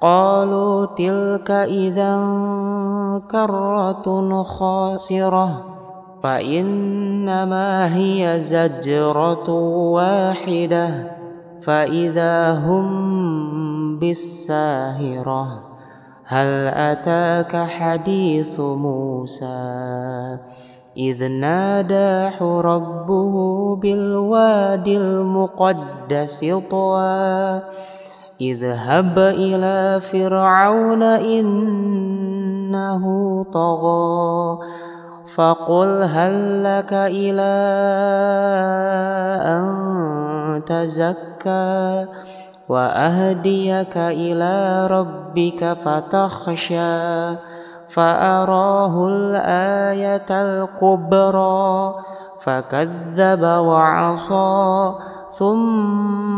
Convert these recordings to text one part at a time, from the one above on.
قالوا تلك إذا كرة خاسرة فإنما هي زجرة واحدة فإذا هم بالساهرة. هل أتاك حديث موسى؟ إذ ناداه ربه بالوادي المقدس طوى. اذهب إلى فرعون إنه طغى فقل هل لك إلى أن تزكى وأهديك إلى ربك فتخشى فأراه الآية الكبرى فكذب وعصى ثم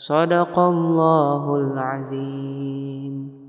صدق الله العظيم.